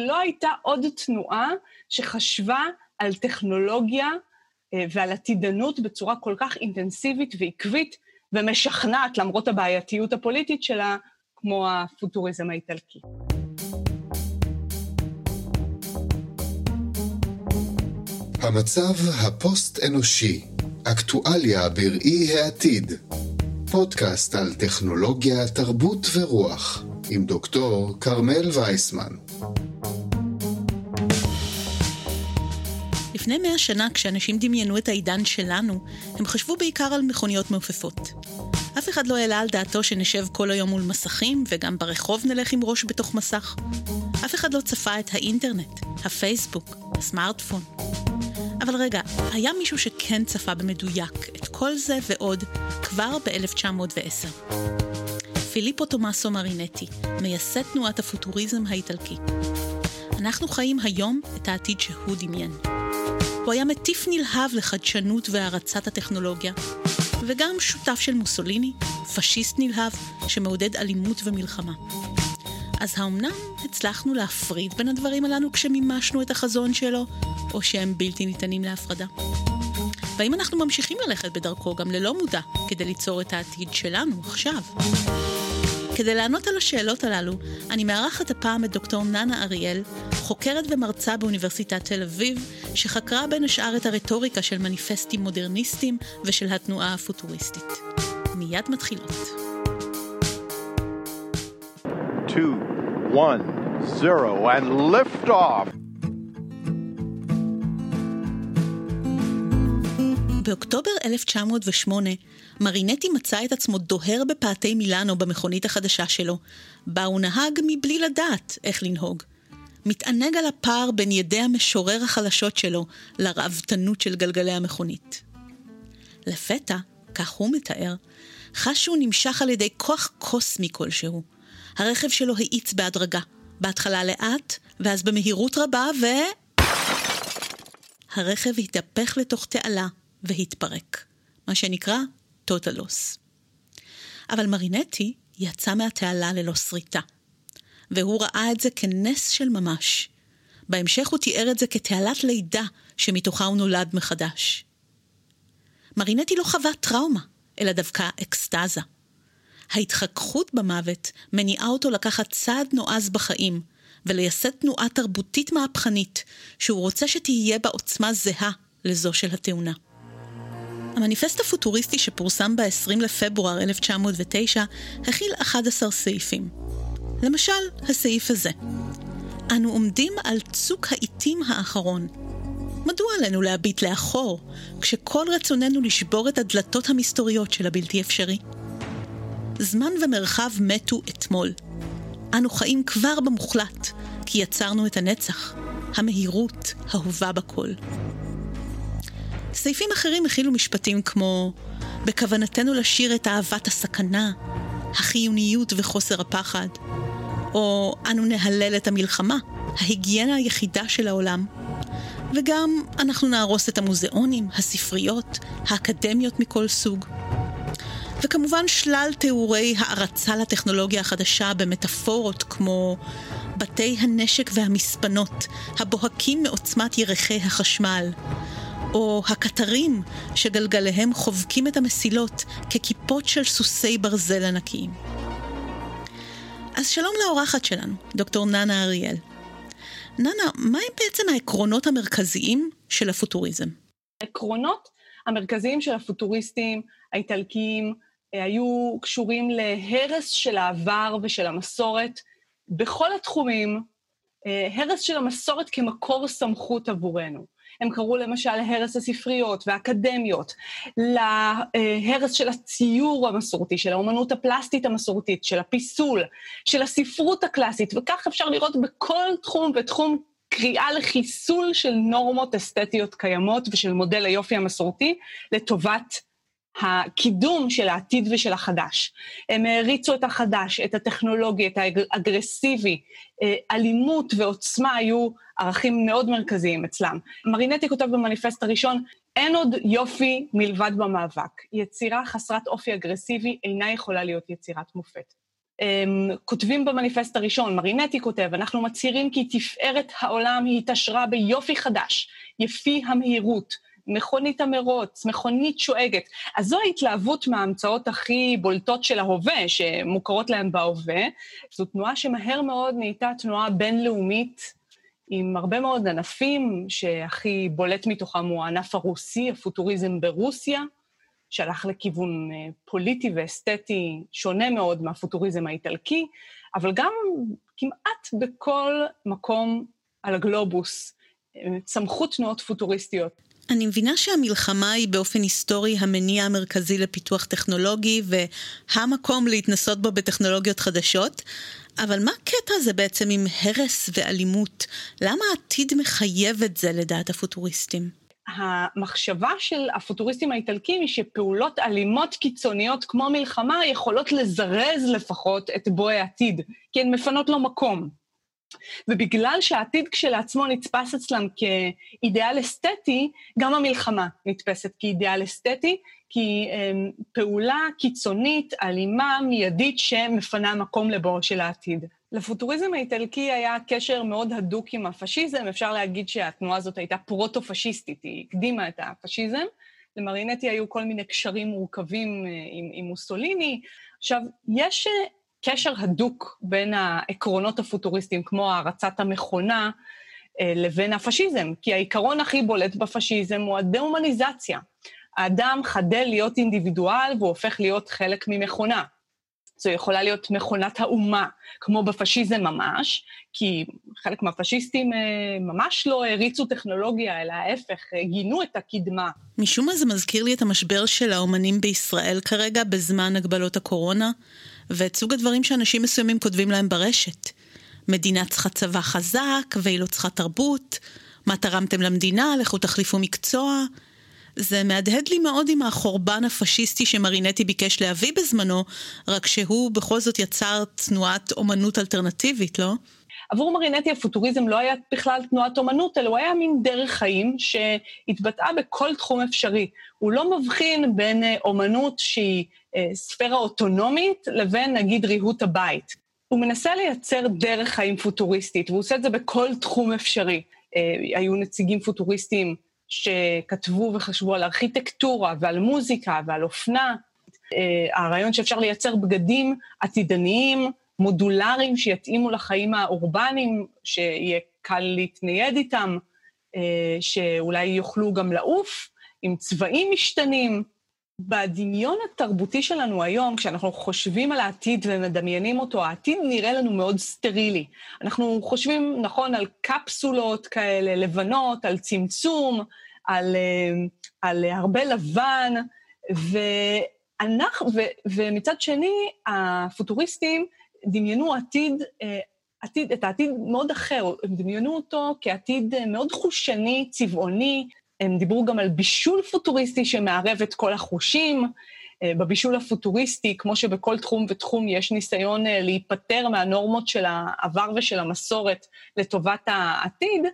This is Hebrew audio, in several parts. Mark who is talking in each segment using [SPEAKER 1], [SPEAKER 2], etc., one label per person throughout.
[SPEAKER 1] לא הייתה עוד תנועה שחשבה על טכנולוגיה אה, ועל עתידנות בצורה כל כך אינטנסיבית ועקבית ומשכנעת, למרות הבעייתיות הפוליטית שלה, כמו הפוטוריזם האיטלקי.
[SPEAKER 2] המצב הפוסט-אנושי, אקטואליה בראי העתיד, פודקאסט על טכנולוגיה, תרבות ורוח, עם דוקטור כרמל וייסמן.
[SPEAKER 3] לפני מאה שנה, כשאנשים דמיינו את העידן שלנו, הם חשבו בעיקר על מכוניות מעופפות. אף אחד לא העלה על דעתו שנשב כל היום מול מסכים, וגם ברחוב נלך עם ראש בתוך מסך. אף אחד לא צפה את האינטרנט, הפייסבוק, הסמארטפון. אבל רגע, היה מישהו שכן צפה במדויק את כל זה ועוד כבר ב-1910. פיליפו תומאסו מרינטי, מייסד תנועת הפוטוריזם האיטלקי. אנחנו חיים היום את העתיד שהוא דמיין. הוא היה מטיף נלהב לחדשנות והערצת הטכנולוגיה, וגם שותף של מוסוליני, פשיסט נלהב, שמעודד אלימות ומלחמה. אז האומנם הצלחנו להפריד בין הדברים הללו כשמימשנו את החזון שלו, או שהם בלתי ניתנים להפרדה? והאם אנחנו ממשיכים ללכת בדרכו גם ללא מודע, כדי ליצור את העתיד שלנו עכשיו? כדי לענות על השאלות הללו, אני מארחת הפעם את דוקטור ננה אריאל, חוקרת ומרצה באוניברסיטת תל אביב, שחקרה בין השאר את הרטוריקה של מניפסטים מודרניסטיים ושל התנועה הפוטוריסטית. מיד מתחילות. 2, 1, 0 and lift off! באוקטובר 1908, מרינטי מצא את עצמו דוהר בפאתי מילאנו במכונית החדשה שלו, בה הוא נהג מבלי לדעת איך לנהוג. מתענג על הפער בין ידי המשורר החלשות שלו לראוותנות של גלגלי המכונית. לפתע, כך הוא מתאר, חש שהוא נמשך על ידי כוח קוסמי כלשהו. הרכב שלו האיץ בהדרגה, בהתחלה לאט, ואז במהירות רבה, ו... הרכב התהפך לתוך תעלה והתפרק, מה שנקרא total loss. אבל מרינטי יצא מהתעלה ללא שריטה, והוא ראה את זה כנס של ממש. בהמשך הוא תיאר את זה כתעלת לידה שמתוכה הוא נולד מחדש. מרינטי לא חווה טראומה, אלא דווקא אקסטזה. ההתחככות במוות מניעה אותו לקחת צעד נועז בחיים ולייסד תנועה תרבותית מהפכנית שהוא רוצה שתהיה בה עוצמה זהה לזו של התאונה. המניפסט הפוטוריסטי שפורסם ב-20 לפברואר 1909 הכיל 11 סעיפים. למשל, הסעיף הזה: אנו עומדים על צוק העיתים האחרון. מדוע עלינו להביט לאחור, כשכל רצוננו לשבור את הדלתות המסתוריות של הבלתי אפשרי? זמן ומרחב מתו אתמול. אנו חיים כבר במוחלט, כי יצרנו את הנצח, המהירות ההובה בכל. סעיפים אחרים הכילו משפטים כמו בכוונתנו לשיר את אהבת הסכנה, החיוניות וחוסר הפחד, או אנו נהלל את המלחמה, ההיגיינה היחידה של העולם. וגם אנחנו נהרוס את המוזיאונים, הספריות, האקדמיות מכל סוג. וכמובן שלל תיאורי הערצה לטכנולוגיה החדשה במטאפורות כמו בתי הנשק והמספנות, הבוהקים מעוצמת ירחי החשמל, או הקטרים שגלגליהם חובקים את המסילות ככיפות של סוסי ברזל ענקיים. אז שלום לאורחת שלנו, דוקטור ננה אריאל. ננה, מהם בעצם העקרונות המרכזיים של הפוטוריזם?
[SPEAKER 1] העקרונות המרכזיים של הפוטוריסטים האיטלקיים אה, היו קשורים להרס של העבר ושל המסורת בכל התחומים, אה, הרס של המסורת כמקור סמכות עבורנו. הם קראו למשל להרס הספריות והאקדמיות, להרס של הציור המסורתי, של האומנות הפלסטית המסורתית, של הפיסול, של הספרות הקלאסית, וכך אפשר לראות בכל תחום ותחום קריאה לחיסול של נורמות אסתטיות קיימות ושל מודל היופי המסורתי לטובת הקידום של העתיד ושל החדש. הם העריצו את החדש, את הטכנולוגי, את האגרסיבי, אה, אלימות ועוצמה היו ערכים מאוד מרכזיים אצלם. מרינטי כותב במניפסט הראשון, אין עוד יופי מלבד במאבק. יצירה חסרת אופי אגרסיבי אינה יכולה להיות יצירת מופת. הם, כותבים במניפסט הראשון, מרינטי כותב, אנחנו מצהירים כי תפארת העולם היא התעשרה ביופי חדש, יפי המהירות, מכונית המרוץ, מכונית שואגת. אז זו ההתלהבות מההמצאות הכי בולטות של ההווה, שמוכרות להם בהווה. זו תנועה שמהר מאוד נהייתה תנועה בינלאומית, עם הרבה מאוד ענפים, שהכי בולט מתוכם הוא הענף הרוסי, הפוטוריזם ברוסיה, שהלך לכיוון אה, פוליטי ואסתטי שונה מאוד מהפוטוריזם האיטלקי, אבל גם כמעט בכל מקום על הגלובוס אה, צמחו תנועות פוטוריסטיות.
[SPEAKER 3] אני מבינה שהמלחמה היא באופן היסטורי המניע המרכזי לפיתוח טכנולוגי והמקום להתנסות בו בטכנולוגיות חדשות, אבל מה הקטע הזה בעצם עם הרס ואלימות? למה העתיד מחייב את זה לדעת הפוטוריסטים?
[SPEAKER 1] המחשבה של הפוטוריסטים האיטלקים היא שפעולות אלימות קיצוניות כמו מלחמה יכולות לזרז לפחות את בואי העתיד, כי הן מפנות לו מקום. ובגלל שהעתיד כשלעצמו נתפס אצלם כאידיאל אסתטי, גם המלחמה נתפסת כאידיאל אסתטי, כי הם, פעולה קיצונית, אלימה, מיידית, שמפנה מקום לבואו של העתיד. לפוטוריזם האיטלקי היה קשר מאוד הדוק עם הפשיזם, אפשר להגיד שהתנועה הזאת הייתה פרוטו-פשיסטית, היא הקדימה את הפשיזם. למרינטי היו כל מיני קשרים מורכבים אה, עם, עם מוסוליני. עכשיו, יש אה, קשר הדוק בין העקרונות הפוטוריסטיים, כמו הערצת המכונה, אה, לבין הפשיזם, כי העיקרון הכי בולט בפשיזם הוא הדה-הומניזציה. האדם חדל להיות אינדיבידואל והוא הופך להיות חלק ממכונה. זו יכולה להיות מכונת האומה, כמו בפשיזם ממש, כי חלק מהפשיסטים אה, ממש לא הריצו טכנולוגיה, אלא ההפך, אה, גינו את הקדמה.
[SPEAKER 3] משום מה זה מזכיר לי את המשבר של האומנים בישראל כרגע, בזמן הגבלות הקורונה, ואת סוג הדברים שאנשים מסוימים כותבים להם ברשת. מדינה צריכה צבא חזק, והיא לא צריכה תרבות, מה תרמתם למדינה, לכו תחליפו מקצוע. זה מהדהד לי מאוד עם החורבן הפשיסטי שמרינטי ביקש להביא בזמנו, רק שהוא בכל זאת יצר תנועת אומנות אלטרנטיבית, לא?
[SPEAKER 1] עבור מרינטי הפוטוריזם לא היה בכלל תנועת אומנות, אלא הוא היה מין דרך חיים שהתבטאה בכל תחום אפשרי. הוא לא מבחין בין אה, אומנות שהיא אה, ספירה אוטונומית לבין נגיד ריהוט הבית. הוא מנסה לייצר דרך חיים פוטוריסטית, והוא עושה את זה בכל תחום אפשרי. אה, היו נציגים פוטוריסטים שכתבו וחשבו על ארכיטקטורה ועל מוזיקה ועל אופנה. הרעיון שאפשר לייצר בגדים עתידניים, מודולריים, שיתאימו לחיים האורבניים, שיהיה קל להתנייד איתם, אה, שאולי יוכלו גם לעוף, עם צבעים משתנים. בדמיון התרבותי שלנו היום, כשאנחנו חושבים על העתיד ומדמיינים אותו, העתיד נראה לנו מאוד סטרילי. אנחנו חושבים, נכון, על קפסולות כאלה לבנות, על צמצום, על, אה, על הרבה לבן, ואנחנו, ו, ומצד שני, הפוטוריסטים דמיינו עתיד, אה, עתיד, את העתיד מאוד אחר, הם דמיינו אותו כעתיד מאוד חושני, צבעוני, הם דיברו גם על בישול פוטוריסטי שמערב את כל החושים. אה, בבישול הפוטוריסטי, כמו שבכל תחום ותחום יש ניסיון אה, להיפטר מהנורמות של העבר ושל המסורת לטובת העתיד,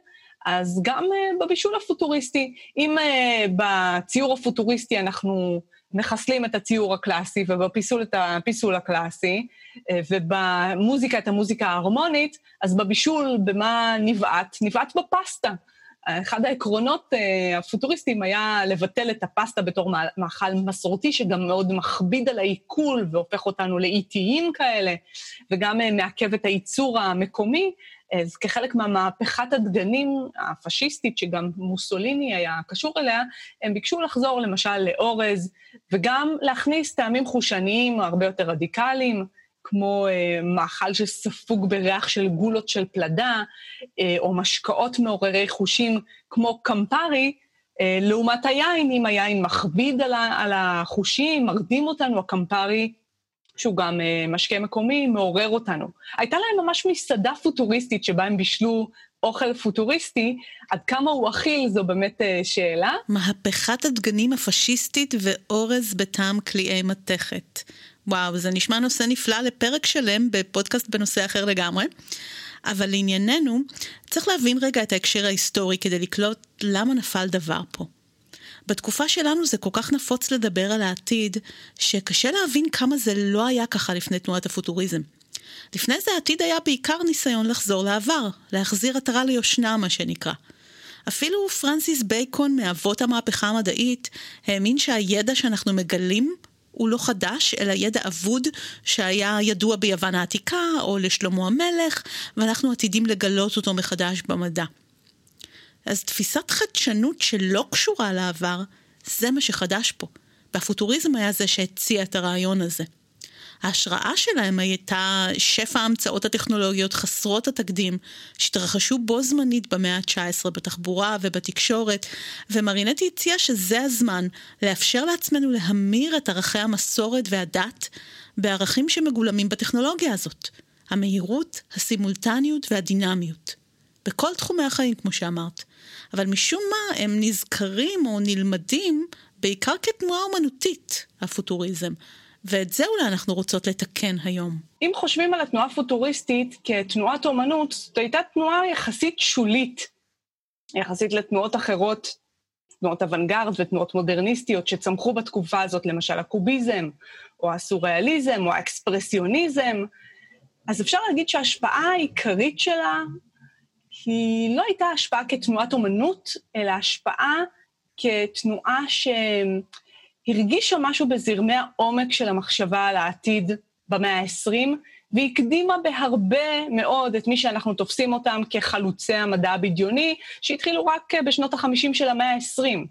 [SPEAKER 1] אז גם אה, בבישול הפוטוריסטי, אם בציור הפוטוריסטי אנחנו מחסלים את הציור הקלאסי ובפיסול את הפיסול הקלאסי, ובמוזיקה את המוזיקה ההרמונית, אז בבישול במה נבעט? נבעט בפסטה. אחד העקרונות uh, הפוטוריסטיים היה לבטל את הפסטה בתור מאכל מסורתי, שגם מאוד מכביד על העיכול והופך אותנו לאיטיים כאלה, וגם uh, מעכב את הייצור המקומי. אז כחלק מהמהפכת הדגנים הפשיסטית, שגם מוסוליני היה קשור אליה, הם ביקשו לחזור למשל לאורז, וגם להכניס טעמים חושניים הרבה יותר רדיקליים. כמו אה, מאכל שספוג בריח של גולות של פלדה, אה, או משקאות מעוררי חושים כמו קמפרי, אה, לעומת היין, אם היין מכביד על, על החושים, מרדים אותנו, הקמפרי, שהוא גם אה, משקה מקומי, מעורר אותנו. הייתה להם ממש מסעדה פוטוריסטית שבה הם בישלו אוכל פוטוריסטי, עד כמה הוא אכיל זו באמת אה, שאלה.
[SPEAKER 3] מהפכת הדגנים הפשיסטית ואורז בטעם קליעי מתכת. וואו, זה נשמע נושא נפלא לפרק שלם בפודקאסט בנושא אחר לגמרי. אבל לענייננו, צריך להבין רגע את ההקשר ההיסטורי כדי לקלוט למה נפל דבר פה. בתקופה שלנו זה כל כך נפוץ לדבר על העתיד, שקשה להבין כמה זה לא היה ככה לפני תנועת הפוטוריזם. לפני זה העתיד היה בעיקר ניסיון לחזור לעבר, להחזיר עטרה ליושנה, מה שנקרא. אפילו פרנסיס בייקון, מאבות המהפכה המדעית, האמין שהידע שאנחנו מגלים הוא לא חדש, אלא ידע אבוד שהיה ידוע ביוון העתיקה או לשלמה המלך, ואנחנו עתידים לגלות אותו מחדש במדע. אז תפיסת חדשנות שלא קשורה לעבר, זה מה שחדש פה. והפוטוריזם היה זה שהציע את הרעיון הזה. ההשראה שלהם הייתה שפע ההמצאות הטכנולוגיות חסרות התקדים שהתרחשו בו זמנית במאה ה-19 בתחבורה ובתקשורת, ומרינטי הציע שזה הזמן לאפשר לעצמנו להמיר את ערכי המסורת והדת בערכים שמגולמים בטכנולוגיה הזאת. המהירות, הסימולטניות והדינמיות. בכל תחומי החיים, כמו שאמרת. אבל משום מה הם נזכרים או נלמדים בעיקר כתנועה אומנותית, הפוטוריזם. ואת זה אולי אנחנו רוצות לתקן היום.
[SPEAKER 1] אם חושבים על התנועה הפוטוריסטית כתנועת אומנות, זו הייתה תנועה יחסית שולית, יחסית לתנועות אחרות, תנועות אוונגרד ותנועות מודרניסטיות שצמחו בתקופה הזאת, למשל הקוביזם, או הסוריאליזם, או האקספרסיוניזם. אז אפשר להגיד שההשפעה העיקרית שלה היא לא הייתה השפעה כתנועת אומנות, אלא השפעה כתנועה ש... הרגישה משהו בזרמי העומק של המחשבה על העתיד במאה ה-20, והקדימה בהרבה מאוד את מי שאנחנו תופסים אותם כחלוצי המדע הבדיוני, שהתחילו רק בשנות ה-50 של המאה ה-20.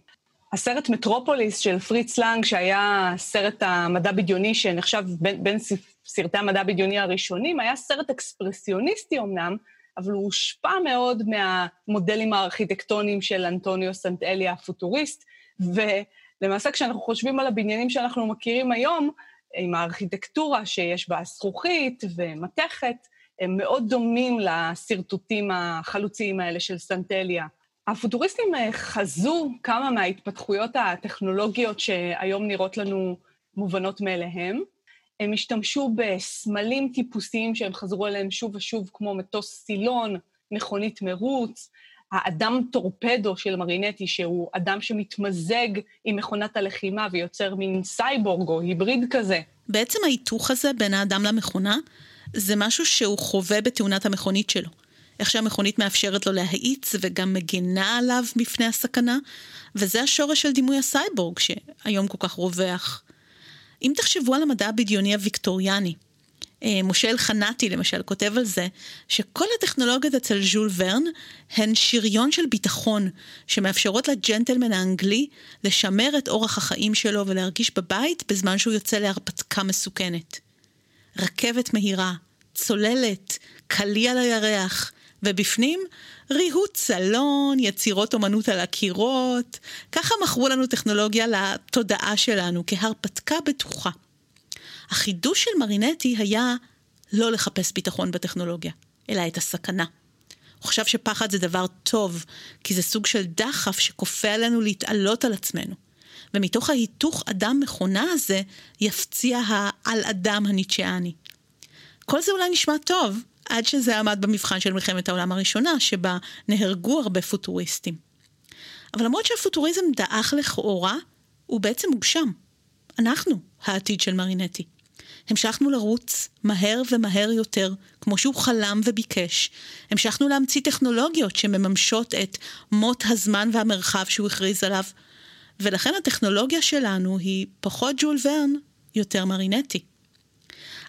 [SPEAKER 1] הסרט מטרופוליס של פריץ לנג, שהיה סרט המדע בדיוני שנחשב בין, בין סרטי המדע הבדיוני הראשונים, היה סרט אקספרסיוניסטי אמנם, אבל הוא הושפע מאוד מהמודלים הארכיטקטוניים של אנטוניו סנטאלי הפוטוריסט, ו... למעשה, כשאנחנו חושבים על הבניינים שאנחנו מכירים היום, עם הארכיטקטורה שיש בה זכוכית ומתכת, הם מאוד דומים לשרטוטים החלוציים האלה של סנטליה. הפוטוריסטים אה, חזו כמה מההתפתחויות הטכנולוגיות שהיום נראות לנו מובנות מאליהם. הם השתמשו בסמלים טיפוסיים שהם חזרו אליהם שוב ושוב, כמו מטוס סילון, מכונית מרוץ, האדם טורפדו של מרינטי, שהוא אדם שמתמזג עם מכונת הלחימה ויוצר מין סייבורג או היבריד כזה.
[SPEAKER 3] בעצם ההיתוך הזה בין האדם למכונה, זה משהו שהוא חווה בתאונת המכונית שלו. איך שהמכונית מאפשרת לו להאיץ וגם מגינה עליו מפני הסכנה, וזה השורש של דימוי הסייבורג שהיום כל כך רווח. אם תחשבו על המדע הבדיוני הוויקטוריאני, משה אלחנתי למשל כותב על זה, שכל הטכנולוגיות אצל ז'ול ורן הן שריון של ביטחון, שמאפשרות לג'נטלמן האנגלי לשמר את אורח החיים שלו ולהרגיש בבית בזמן שהוא יוצא להרפתקה מסוכנת. רכבת מהירה, צוללת, קליע לירח, ובפנים ריהוט סלון, יצירות אומנות על הקירות, ככה מכרו לנו טכנולוגיה לתודעה שלנו כהרפתקה בטוחה. החידוש של מרינטי היה לא לחפש ביטחון בטכנולוגיה, אלא את הסכנה. הוא חשב שפחד זה דבר טוב, כי זה סוג של דחף שכופה עלינו להתעלות על עצמנו. ומתוך ההיתוך אדם-מכונה הזה, יפציע העל-אדם הניטשיאני. כל זה אולי נשמע טוב, עד שזה עמד במבחן של מלחמת העולם הראשונה, שבה נהרגו הרבה פוטוריסטים. אבל למרות שהפוטוריזם דעך לכאורה, הוא בעצם הוגשם. אנחנו העתיד של מרינטי. המשכנו לרוץ מהר ומהר יותר, כמו שהוא חלם וביקש. המשכנו להמציא טכנולוגיות שמממשות את מות הזמן והמרחב שהוא הכריז עליו. ולכן הטכנולוגיה שלנו היא פחות ג'ול ורן, יותר מרינטי.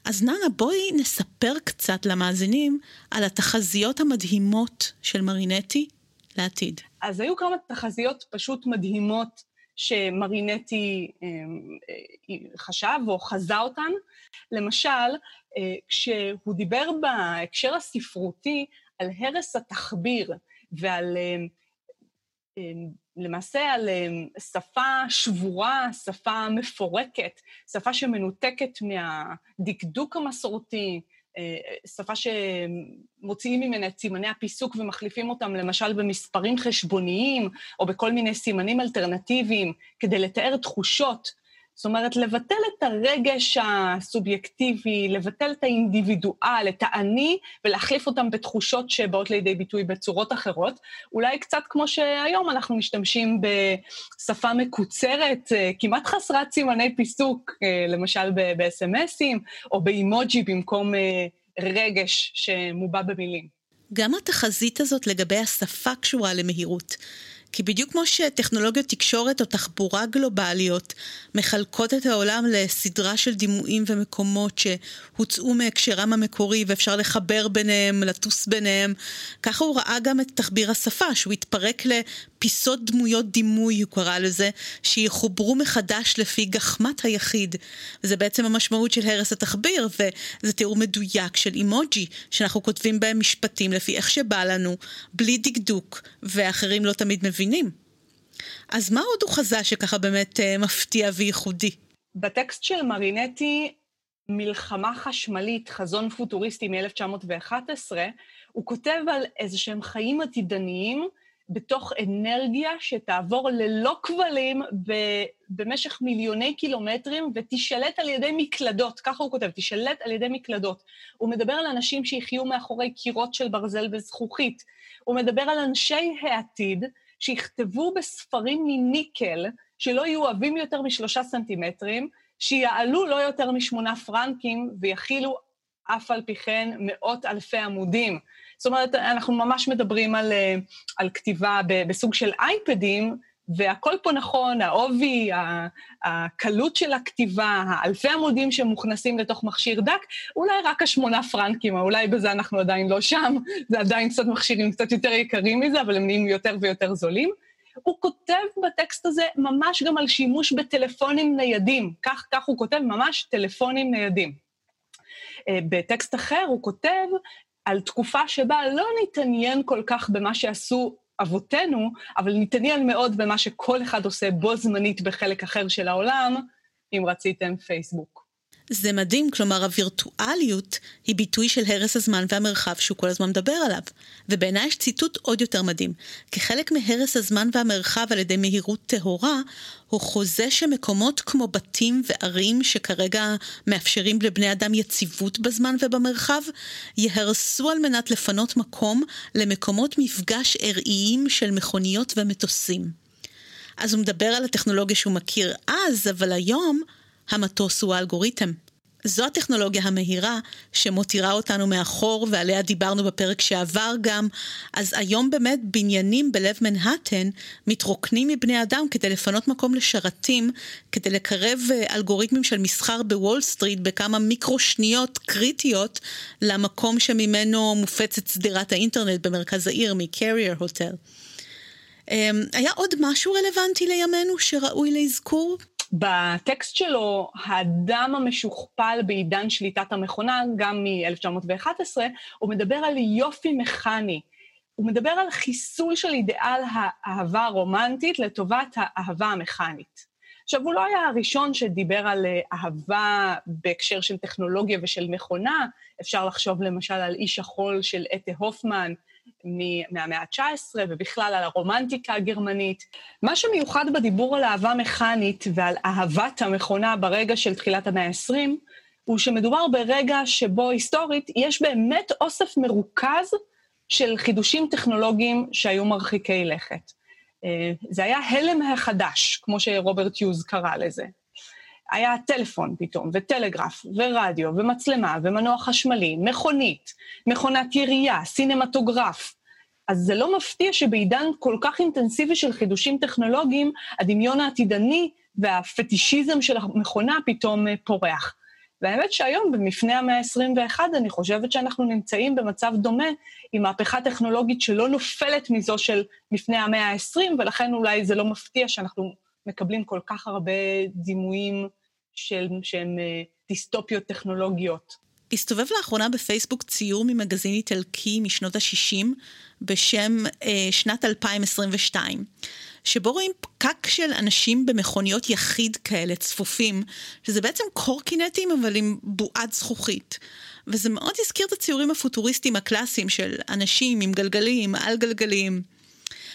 [SPEAKER 3] אז נאנה, בואי נספר קצת למאזינים על התחזיות המדהימות של מרינטי לעתיד.
[SPEAKER 1] אז היו כמה תחזיות פשוט מדהימות שמרינטי אה, אה, חשב או חזה אותן. למשל, אה, כשהוא דיבר בהקשר הספרותי על הרס התחביר ועל, למעשה על שפה שבורה, שפה מפורקת, שפה שמנותקת מהדקדוק המסורתי, שפה שמוציאים ממנה את סימני הפיסוק ומחליפים אותם למשל במספרים חשבוניים, או בכל מיני סימנים אלטרנטיביים, כדי לתאר תחושות זאת אומרת, לבטל את הרגש הסובייקטיבי, לבטל את האינדיבידואל, את האני, ולהחליף אותם בתחושות שבאות לידי ביטוי בצורות אחרות. אולי קצת כמו שהיום אנחנו משתמשים בשפה מקוצרת, אה, כמעט חסרת סימני פיסוק, אה, למשל ב-SMSים, או באימוג'י במקום... אה, רגש שמובע במילים.
[SPEAKER 3] גם התחזית הזאת לגבי השפה קשורה למהירות. כי בדיוק כמו שטכנולוגיות תקשורת או תחבורה גלובליות מחלקות את העולם לסדרה של דימויים ומקומות שהוצאו מהקשרם המקורי ואפשר לחבר ביניהם, לטוס ביניהם, ככה הוא ראה גם את תחביר השפה, שהוא התפרק פיסות דמויות דימוי, הוא קרא לזה, שיחוברו מחדש לפי גחמת היחיד. וזה בעצם המשמעות של הרס התחביר, וזה תיאור מדויק של אימוג'י, שאנחנו כותבים בהם משפטים לפי איך שבא לנו, בלי דקדוק, ואחרים לא תמיד מבינים. אז מה עוד הוא חזה שככה באמת אה, מפתיע וייחודי?
[SPEAKER 1] בטקסט של מרינטי, מלחמה חשמלית, חזון פוטוריסטי מ-1911, הוא כותב על איזה שהם חיים עתידניים, בתוך אנרגיה שתעבור ללא כבלים במשך מיליוני קילומטרים ותישלט על ידי מקלדות, ככה הוא כותב, תישלט על ידי מקלדות. הוא מדבר על אנשים שיחיו מאחורי קירות של ברזל וזכוכית. הוא מדבר על אנשי העתיד שיכתבו בספרים מניקל, שלא יהיו עבים יותר משלושה סנטימטרים, שיעלו לא יותר משמונה פרנקים ויכילו אף על פי כן מאות אלפי עמודים. זאת אומרת, אנחנו ממש מדברים על, אה, על כתיבה בסוג של אייפדים, והכל פה נכון, העובי, הקלות של הכתיבה, האלפי עמודים שמוכנסים לתוך מכשיר דק, אולי רק השמונה פרנקים, או אולי בזה אנחנו עדיין לא שם, זה עדיין קצת מכשירים קצת יותר יקרים מזה, אבל הם נהיים יותר ויותר זולים. הוא כותב בטקסט הזה ממש גם על שימוש בטלפונים ניידים, כך, כך הוא כותב, ממש טלפונים ניידים. אה, בטקסט אחר הוא כותב על תקופה שבה לא נתעניין כל כך במה שעשו אבותינו, אבל נתעניין מאוד במה שכל אחד עושה בו זמנית בחלק אחר של העולם, אם רציתם פייסבוק.
[SPEAKER 3] זה מדהים, כלומר הווירטואליות היא ביטוי של הרס הזמן והמרחב שהוא כל הזמן מדבר עליו. ובעיניי יש ציטוט עוד יותר מדהים. כחלק מהרס הזמן והמרחב על ידי מהירות טהורה, הוא חוזה שמקומות כמו בתים וערים שכרגע מאפשרים לבני אדם יציבות בזמן ובמרחב, יהרסו על מנת לפנות מקום למקומות מפגש ארעיים של מכוניות ומטוסים. אז הוא מדבר על הטכנולוגיה שהוא מכיר אז, אבל היום המטוס הוא האלגוריתם. זו הטכנולוגיה המהירה שמותירה אותנו מאחור ועליה דיברנו בפרק שעבר גם, אז היום באמת בניינים בלב מנהטן מתרוקנים מבני אדם כדי לפנות מקום לשרתים, כדי לקרב אה, אלגוריתמים של מסחר בוול סטריט בכמה מיקרו שניות קריטיות למקום שממנו מופצת שדרת האינטרנט במרכז העיר מ carrier hotel. אמ, היה עוד משהו רלוונטי לימינו שראוי לאזכור?
[SPEAKER 1] בטקסט שלו, האדם המשוכפל בעידן שליטת המכונה, גם מ-1911, הוא מדבר על יופי מכני. הוא מדבר על חיסול של אידיאל האהבה הרומנטית לטובת האהבה המכנית. עכשיו, הוא לא היה הראשון שדיבר על אה, אהבה בהקשר של טכנולוגיה ושל מכונה, אפשר לחשוב למשל על איש החול של אתה הופמן, מהמאה ה-19 ובכלל על הרומנטיקה הגרמנית. מה שמיוחד בדיבור על אהבה מכנית ועל אהבת המכונה ברגע של תחילת המאה ה-20, הוא שמדובר ברגע שבו היסטורית יש באמת אוסף מרוכז של חידושים טכנולוגיים שהיו מרחיקי לכת. אה, זה היה הלם החדש, כמו שרוברט יוז קרא לזה. היה טלפון פתאום, וטלגרף, ורדיו, ומצלמה, ומנוע חשמלי, מכונית, מכונת ירייה, סינמטוגרף. אז זה לא מפתיע שבעידן כל כך אינטנסיבי של חידושים טכנולוגיים, הדמיון העתידני והפטישיזם של המכונה פתאום אה, פורח. והאמת שהיום, במפנה המאה ה-21, אני חושבת שאנחנו נמצאים במצב דומה, עם מהפכה טכנולוגית שלא נופלת מזו של מפנה המאה ה-20, ולכן אולי זה לא מפתיע שאנחנו מקבלים כל כך הרבה דימויים של, שהם אה, דיסטופיות טכנולוגיות.
[SPEAKER 3] הסתובב לאחרונה בפייסבוק ציור ממגזין איטלקי משנות ה-60 בשם אה, שנת 2022, שבו רואים פקק של אנשים במכוניות יחיד כאלה צפופים, שזה בעצם קורקינטים אבל עם בועת זכוכית. וזה מאוד הזכיר את הציורים הפוטוריסטיים הקלאסיים של אנשים עם גלגלים, על גלגלים.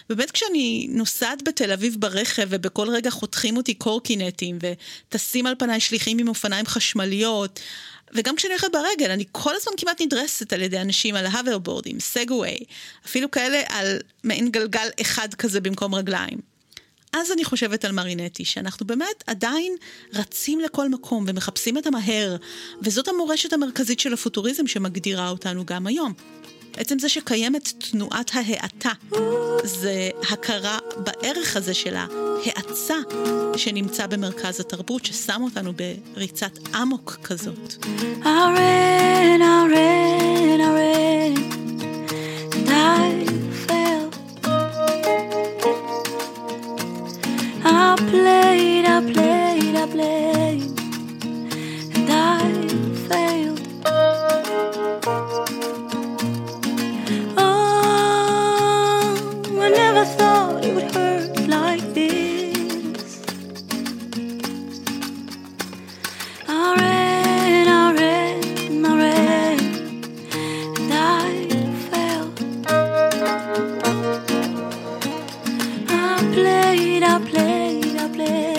[SPEAKER 3] באמת כשאני נוסעת בתל אביב ברכב ובכל רגע חותכים אותי קורקינטים וטסים על פניי שליחים עם אופניים חשמליות, וגם כשאני הולכת ברגל, אני כל הזמן כמעט נדרסת על ידי אנשים על ההוברבורדים, סגווי, אפילו כאלה על מעין גלגל אחד כזה במקום רגליים. אז אני חושבת על מרינטי, שאנחנו באמת עדיין רצים לכל מקום ומחפשים את המהר, וזאת המורשת המרכזית של הפוטוריזם שמגדירה אותנו גם היום. עצם זה שקיימת תנועת ההאטה, זה הכרה בערך הזה של ההאצה שנמצא במרכז התרבות, ששם אותנו בריצת אמוק כזאת. I ran, I ran, I played, I played, I played, like this. I ran, I ran, I ran, and I fell. I played, I played, I played.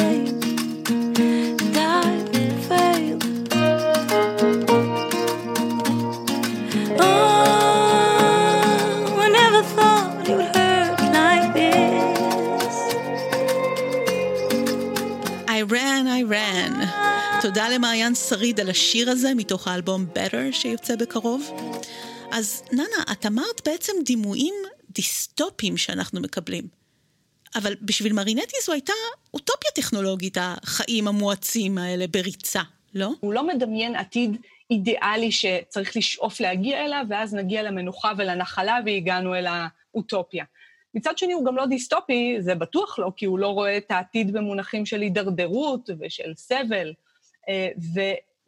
[SPEAKER 3] תודה למעיין שריד על השיר הזה מתוך האלבום Better שיוצא בקרוב. אז ננה, את אמרת בעצם דימויים דיסטופיים שאנחנו מקבלים. אבל בשביל מרינטי זו הייתה אוטופיה טכנולוגית, החיים המואצים האלה בריצה, לא?
[SPEAKER 1] הוא לא מדמיין עתיד אידיאלי שצריך לשאוף להגיע אליו, ואז נגיע למנוחה ולנחלה והגענו אל האוטופיה. מצד שני, הוא גם לא דיסטופי, זה בטוח לא, כי הוא לא רואה את העתיד במונחים של הידרדרות ושל סבל. אה,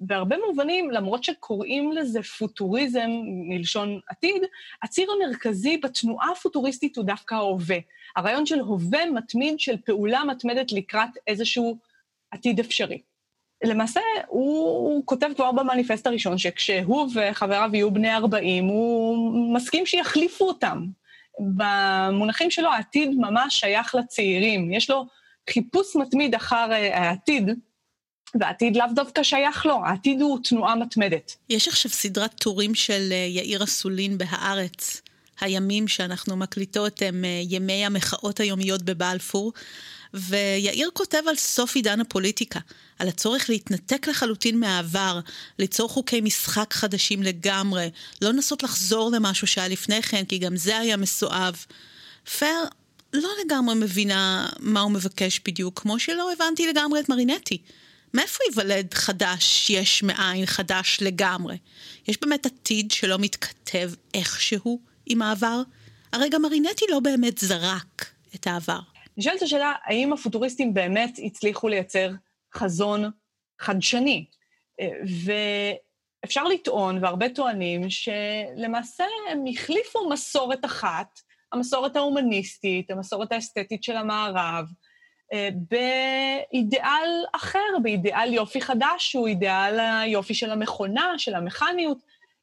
[SPEAKER 1] ובהרבה מובנים, למרות שקוראים לזה פוטוריזם מלשון עתיד, הציר המרכזי בתנועה הפוטוריסטית הוא דווקא ההווה. הרעיון של הווה מתמיד, של פעולה מתמדת לקראת איזשהו עתיד אפשרי. למעשה, הוא, הוא כותב כבר במניפסט הראשון שכשהוא וחבריו יהיו בני 40, הוא מסכים שיחליפו אותם. במונחים שלו, העתיד ממש שייך לצעירים. יש לו חיפוש מתמיד אחר אה, העתיד, והעתיד לאו דווקא שייך לו, העתיד הוא תנועה מתמדת.
[SPEAKER 3] יש עכשיו סדרת טורים של אה, יאיר אסולין בהארץ. הימים שאנחנו מקליטות הם אה, ימי המחאות היומיות בבלפור, ויאיר כותב על סוף עידן הפוליטיקה, על הצורך להתנתק לחלוטין מהעבר, ליצור חוקי משחק חדשים לגמרי, לא לנסות לחזור למשהו שהיה לפני כן, כי גם זה היה מסואב. פר לא לגמרי מבינה מה הוא מבקש בדיוק, כמו שלא הבנתי לגמרי את מרינטי. מאיפה ייוולד חדש יש מאין חדש לגמרי? יש באמת עתיד שלא מתכתב איכשהו עם העבר? הרי גם מרינטי לא באמת זרק את העבר.
[SPEAKER 1] נשאלת השאלה, האם הפוטוריסטים באמת הצליחו לייצר חזון חדשני? ואפשר לטעון, והרבה טוענים, שלמעשה הם החליפו מסורת אחת, המסורת ההומניסטית, המסורת האסתטית של המערב, באידיאל אחר, באידיאל יופי חדש, שהוא אידיאל היופי של המכונה, של המכניות,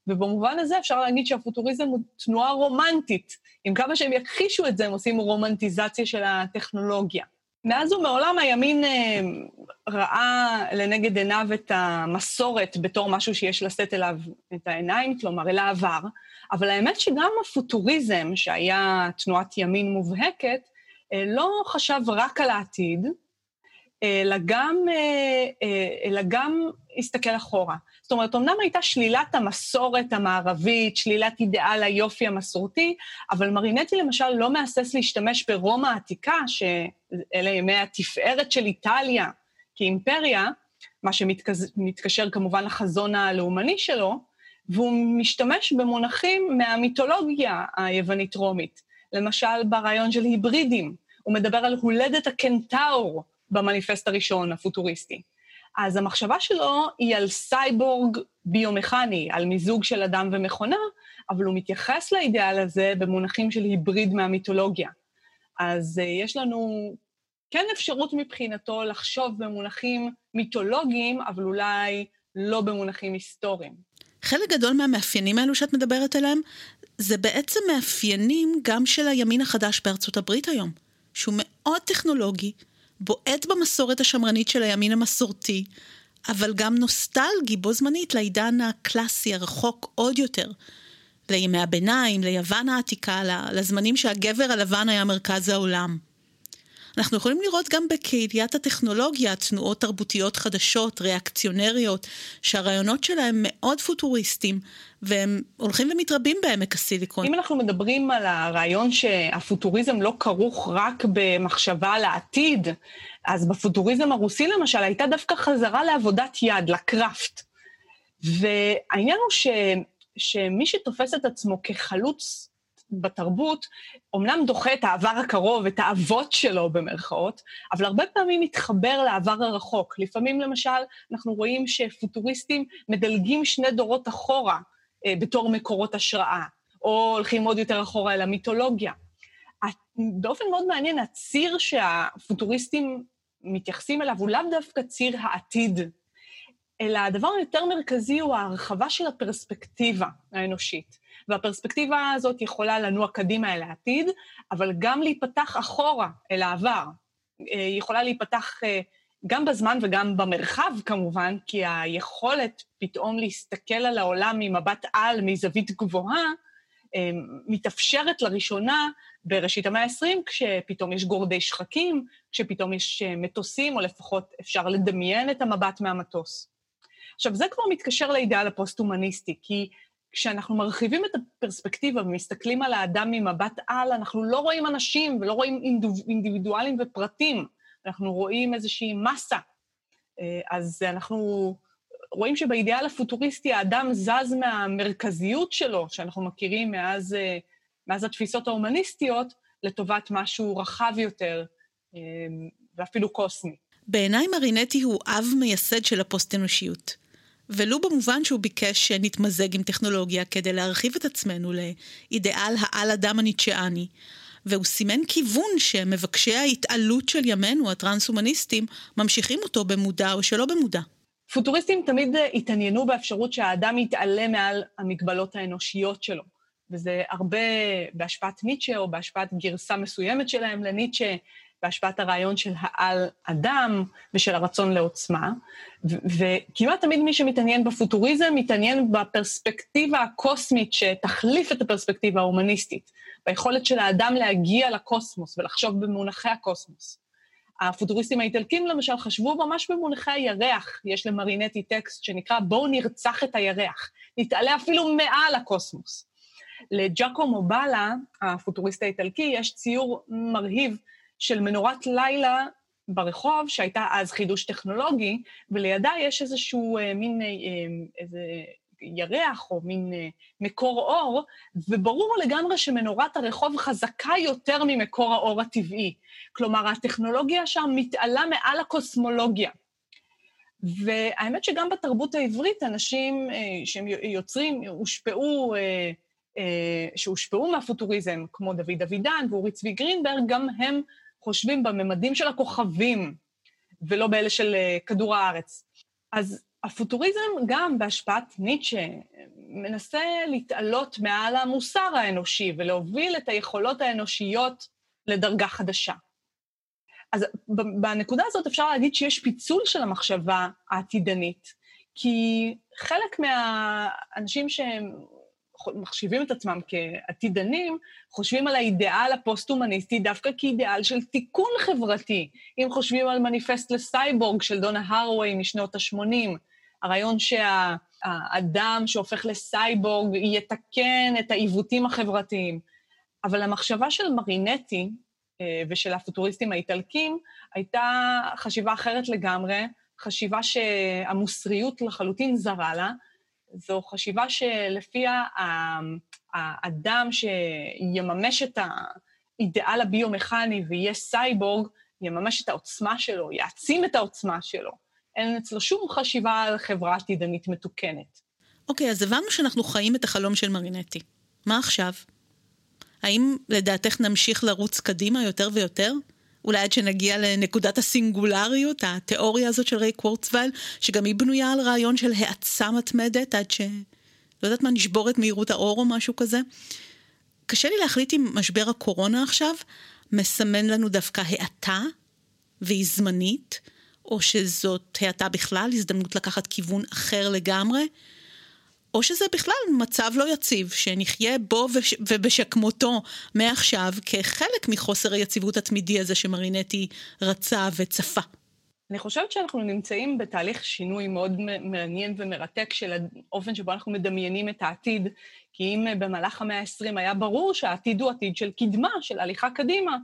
[SPEAKER 1] ובמובן הזה אפשר להגיד שהפוטוריזם הוא תנועה רומנטית. עם כמה שהם יכחישו את זה, הם עושים רומנטיזציה של הטכנולוגיה. מאז ומעולם הימין אה, ראה לנגד עיניו את המסורת בתור משהו שיש לשאת אליו את העיניים, כלומר, אל העבר, אבל האמת שגם הפוטוריזם, שהיה תנועת ימין מובהקת, אה, לא חשב רק על העתיד, אלא גם, אה, אה, אלא גם הסתכל אחורה. זאת אומרת, אמנם הייתה שלילת המסורת המערבית, שלילת אידיאל היופי המסורתי, אבל מרינטי למשל לא מהסס להשתמש ברומא העתיקה, שאלה ימי התפארת של איטליה כאימפריה, מה שמתקשר כמובן לחזון הלאומני שלו, והוא משתמש במונחים מהמיתולוגיה היוונית-רומית. למשל ברעיון של היברידים. הוא מדבר על הולדת הקנטאור במניפסט הראשון, הפוטוריסטי. אז המחשבה שלו היא על סייבורג ביומכני, על מיזוג של אדם ומכונה, אבל הוא מתייחס לאידאל הזה במונחים של היבריד מהמיתולוגיה. אז uh, יש לנו כן אפשרות מבחינתו לחשוב במונחים מיתולוגיים, אבל אולי לא במונחים היסטוריים.
[SPEAKER 3] חלק גדול מהמאפיינים האלו שאת מדברת עליהם, זה בעצם מאפיינים גם של הימין החדש בארצות הברית היום, שהוא מאוד טכנולוגי, בועט במסורת השמרנית של הימין המסורתי, אבל גם נוסטלגי בו זמנית לעידן הקלאסי הרחוק עוד יותר, לימי הביניים, ליוון העתיקה, לזמנים שהגבר הלבן היה מרכז העולם. אנחנו יכולים לראות גם בקהיליית הטכנולוגיה תנועות תרבותיות חדשות, ריאקציונריות, שהרעיונות שלהם מאוד פוטוריסטיים, והם הולכים ומתרבים בעמק הסיליקון.
[SPEAKER 1] אם אנחנו מדברים על הרעיון שהפוטוריזם לא כרוך רק במחשבה על העתיד, אז בפוטוריזם הרוסי למשל הייתה דווקא חזרה לעבודת יד, לקראפט. והעניין הוא ש, שמי שתופס את עצמו כחלוץ בתרבות, אומנם דוחה את העבר הקרוב, את האבות שלו במרכאות, אבל הרבה פעמים מתחבר לעבר הרחוק. לפעמים, למשל, אנחנו רואים שפוטוריסטים מדלגים שני דורות אחורה אה, בתור מקורות השראה, או הולכים עוד יותר אחורה אל המיתולוגיה. באופן מאוד מעניין, הציר שהפוטוריסטים מתייחסים אליו הוא לאו דווקא ציר העתיד, אלא הדבר היותר מרכזי הוא ההרחבה של הפרספקטיבה האנושית. והפרספקטיבה הזאת יכולה לנוע קדימה אל העתיד, אבל גם להיפתח אחורה אל העבר. אה, היא יכולה להיפתח אה, גם בזמן וגם במרחב כמובן, כי היכולת פתאום להסתכל על העולם ממבט על, מזווית גבוהה, אה, מתאפשרת לראשונה בראשית המאה ה-20, כשפתאום יש גורדי שחקים, כשפתאום יש מטוסים, או לפחות אפשר לדמיין את המבט מהמטוס. עכשיו, זה כבר מתקשר לאידאל הפוסט-הומניסטי, כי כשאנחנו מרחיבים את הפרספקטיבה ומסתכלים על האדם ממבט על, אנחנו לא רואים אנשים ולא רואים אינדיבידואלים ופרטים, אנחנו רואים איזושהי מסה. אה, אז אנחנו רואים שבאידאל הפוטוריסטי האדם זז מהמרכזיות שלו, שאנחנו מכירים מאז, אה, מאז התפיסות ההומניסטיות, לטובת משהו רחב יותר אה, ואפילו קוסמי.
[SPEAKER 3] בעיניי מרינטי הוא אב מייסד של הפוסט-אנושיות. ולו במובן שהוא ביקש שנתמזג עם טכנולוגיה כדי להרחיב את עצמנו לאידאל העל אדם הניטשאני. והוא סימן כיוון שמבקשי ההתעלות של ימינו, הטרנס-הומניסטים, ממשיכים אותו במודע או שלא במודע.
[SPEAKER 1] פוטוריסטים תמיד התעניינו באפשרות שהאדם יתעלה מעל המגבלות האנושיות שלו. וזה הרבה בהשפעת ניטשה או בהשפעת גרסה מסוימת שלהם לניטשה, בהשפעת הרעיון של העל-אדם ושל הרצון לעוצמה, וכמעט תמיד מי שמתעניין בפוטוריזם מתעניין בפרספקטיבה הקוסמית שתחליף את הפרספקטיבה ההומניסטית, ביכולת של האדם להגיע לקוסמוס ולחשוב במונחי הקוסמוס. הפוטוריסטים האיטלקים למשל חשבו ממש במונחי הירח, יש למרינטי טקסט שנקרא בואו נרצח את הירח, נתעלה אפילו מעל הקוסמוס. לג'אקו מובלה, הפוטוריסט האיטלקי, יש ציור מרהיב של מנורת לילה ברחוב, שהייתה אז חידוש טכנולוגי, ולידה יש איזשהו אה, מין, אה, אה, איזה ירח או מין אה, מקור אור, וברור לגמרי שמנורת הרחוב חזקה יותר ממקור האור הטבעי. כלומר, הטכנולוגיה שם מתעלה מעל הקוסמולוגיה. והאמת שגם בתרבות העברית, אנשים אה, שהם יוצרים, הושפעו, אה, אה, שהושפעו מהפוטוריזם, כמו דוד אבידן ואורי צבי גרינברג, גם הם חושבים בממדים של הכוכבים, ולא באלה של אה, כדור הארץ. אז הפוטוריזם, גם בהשפעת ניטשה, מנסה להתעלות מעל המוסר האנושי ולהוביל את היכולות האנושיות לדרגה חדשה. אז בנקודה הזאת אפשר להגיד שיש פיצול של המחשבה העתידנית, כי חלק מהאנשים שהם מחשיבים את עצמם כעתידנים, חושבים על האידיאל הפוסט-הומניסטי דווקא כאידיאל של תיקון חברתי. אם חושבים על מניפסט לסייבורג של דונה הרווי משנות ה-80, הרעיון שהאדם שהופך לסייבורג יתקן את העיוותים החברתיים. אבל המחשבה של מרינטי אה, ושל הפוטוריסטים האיטלקים הייתה חשיבה אחרת לגמרי, חשיבה שהמוסריות לחלוטין זרה לה, זו חשיבה שלפיה האדם שיממש את האידיאל הביומכני ויהיה סייבורג, יממש את העוצמה שלו, יעצים את העוצמה שלו. אין אצלו שום חשיבה על חברה עתידנית מתוקנת.
[SPEAKER 3] אוקיי, okay, אז הבנו שאנחנו חיים את החלום של מרינטי. מה עכשיו? האם לדעתך נמשיך לרוץ קדימה יותר ויותר? אולי עד שנגיע לנקודת הסינגולריות, התיאוריה הזאת של ריי קוורצווייל, שגם היא בנויה על רעיון של האצה מתמדת, עד ש... לא יודעת מה, נשבור את מהירות האור או משהו כזה. קשה לי להחליט אם משבר הקורונה עכשיו מסמן לנו דווקא האטה, והיא זמנית, או שזאת האטה בכלל, הזדמנות לקחת כיוון אחר לגמרי, או שזה בכלל מצב לא יציב, שנחיה בו ובשכמותו מעכשיו כחלק מחוסר היציבות התמידי הזה שמרינטי רצה וצפה.
[SPEAKER 1] אני חושבת שאנחנו נמצאים בתהליך שינוי מאוד מעניין ומרתק של האופן שבו אנחנו מדמיינים את העתיד, כי אם במהלך המאה ה-20 היה ברור שהעתיד הוא עתיד של קדמה, של הליכה קדימה,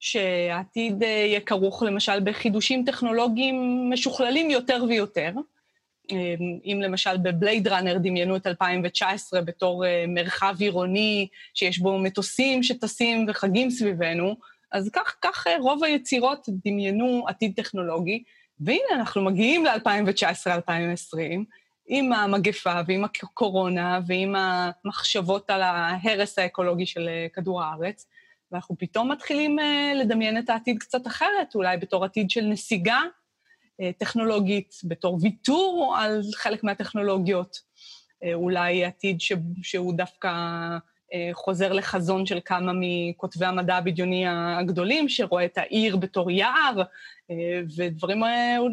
[SPEAKER 1] שהעתיד אה, יהיה כרוך למשל בחידושים טכנולוגיים משוכללים יותר ויותר, אם למשל בבלייד ראנר דמיינו את 2019 בתור אה, מרחב עירוני שיש בו מטוסים שטסים וחגים סביבנו, אז כך, כך אה, רוב היצירות דמיינו עתיד טכנולוגי, והנה אנחנו מגיעים ל-2019-2020, עם המגפה ועם הקורונה ועם המחשבות על ההרס האקולוגי של אה, כדור הארץ, ואנחנו פתאום מתחילים לדמיין את העתיד קצת אחרת, אולי בתור עתיד של נסיגה טכנולוגית, בתור ויתור על חלק מהטכנולוגיות, אה, אולי עתיד ש, שהוא דווקא אה, חוזר לחזון של כמה מכותבי המדע הבדיוני הגדולים, שרואה את העיר בתור יער, ודברים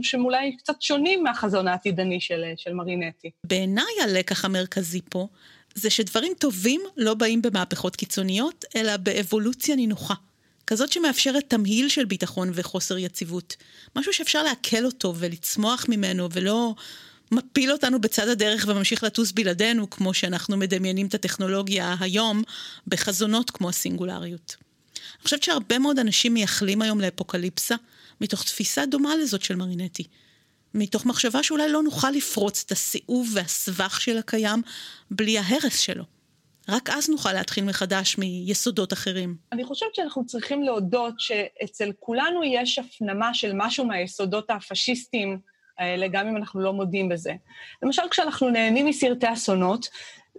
[SPEAKER 1] שהם אולי קצת שונים מהחזון העתידני של, של מרינטי.
[SPEAKER 3] בעיניי הלקח המרכזי פה זה שדברים טובים לא באים במהפכות קיצוניות, אלא באבולוציה נינוחה. כזאת שמאפשרת תמהיל של ביטחון וחוסר יציבות. משהו שאפשר לעכל אותו ולצמוח ממנו ולא מפיל אותנו בצד הדרך וממשיך לטוס בלעדינו, כמו שאנחנו מדמיינים את הטכנולוגיה היום, בחזונות כמו הסינגולריות. אני חושבת שהרבה מאוד אנשים מייחלים היום לאפוקליפסה, מתוך תפיסה דומה לזאת של מרינטי. מתוך מחשבה שאולי לא נוכל לפרוץ את הסיאוב והסבך של הקיים בלי ההרס שלו. רק אז נוכל להתחיל מחדש מיסודות אחרים.
[SPEAKER 1] אני חושבת שאנחנו צריכים להודות שאצל כולנו יש הפנמה של משהו מהיסודות הפשיסטיים האלה, גם אם אנחנו לא מודים בזה. למשל, כשאנחנו נהנים מסרטי אסונות,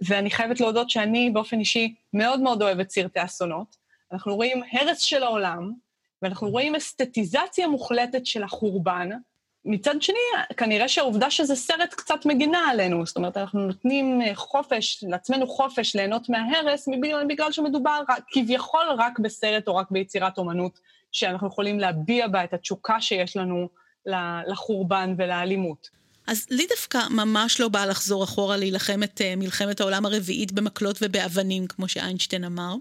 [SPEAKER 1] ואני חייבת להודות שאני באופן אישי מאוד מאוד אוהבת סרטי אסונות, אנחנו רואים הרס של העולם, ואנחנו רואים אסתטיזציה מוחלטת של החורבן, מצד שני, כנראה שהעובדה שזה סרט קצת מגינה עלינו, זאת אומרת, אנחנו נותנים אה, חופש, לעצמנו חופש ליהנות מההרס, בגלל, שמדובר כביכול רק בסרט או רק ביצירת אומנות, שאנחנו יכולים להביע בה את התשוקה שיש לנו לחורבן ולאלימות.
[SPEAKER 3] אז לי דווקא ממש לא בא לחזור אחורה להילחם את uh, מלחמת העולם הרביעית במקלות ובאבנים, כמו שאיינשטיין אמר.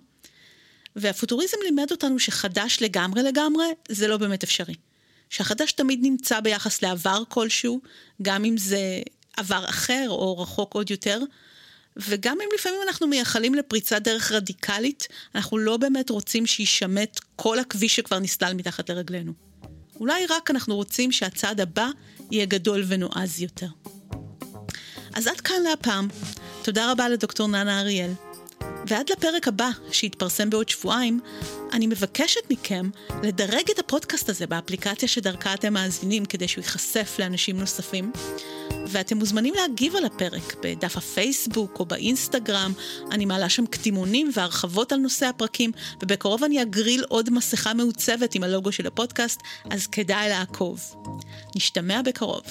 [SPEAKER 3] והפוטוריזם לימד אותנו שחדש לגמרי לגמרי, זה לא באמת אפשרי. שהחדש תמיד נמצא ביחס לעבר כלשהו, גם אם זה עבר אחר או רחוק עוד יותר, וגם אם לפעמים אנחנו מייחלים לפריצת דרך רדיקלית, אנחנו לא באמת רוצים שיישמט כל הכביש שכבר נסלל מתחת לרגלינו. אולי רק אנחנו רוצים שהצעד הבא יהיה גדול ונועז יותר. אז עד כאן להפעם. תודה רבה לדוקטור ננה אריאל. ועד לפרק הבא, שיתפרסם בעוד שבועיים, אני מבקשת מכם לדרג את הפודקאסט הזה באפליקציה שדרכה אתם מאזינים כדי שהוא ייחשף לאנשים נוספים. ואתם מוזמנים להגיב על הפרק בדף הפייסבוק או באינסטגרם. אני מעלה שם קדימונים והרחבות על נושא הפרקים, ובקרוב אני אגריל עוד מסכה מעוצבת עם הלוגו של הפודקאסט, אז כדאי לעקוב. נשתמע בקרוב.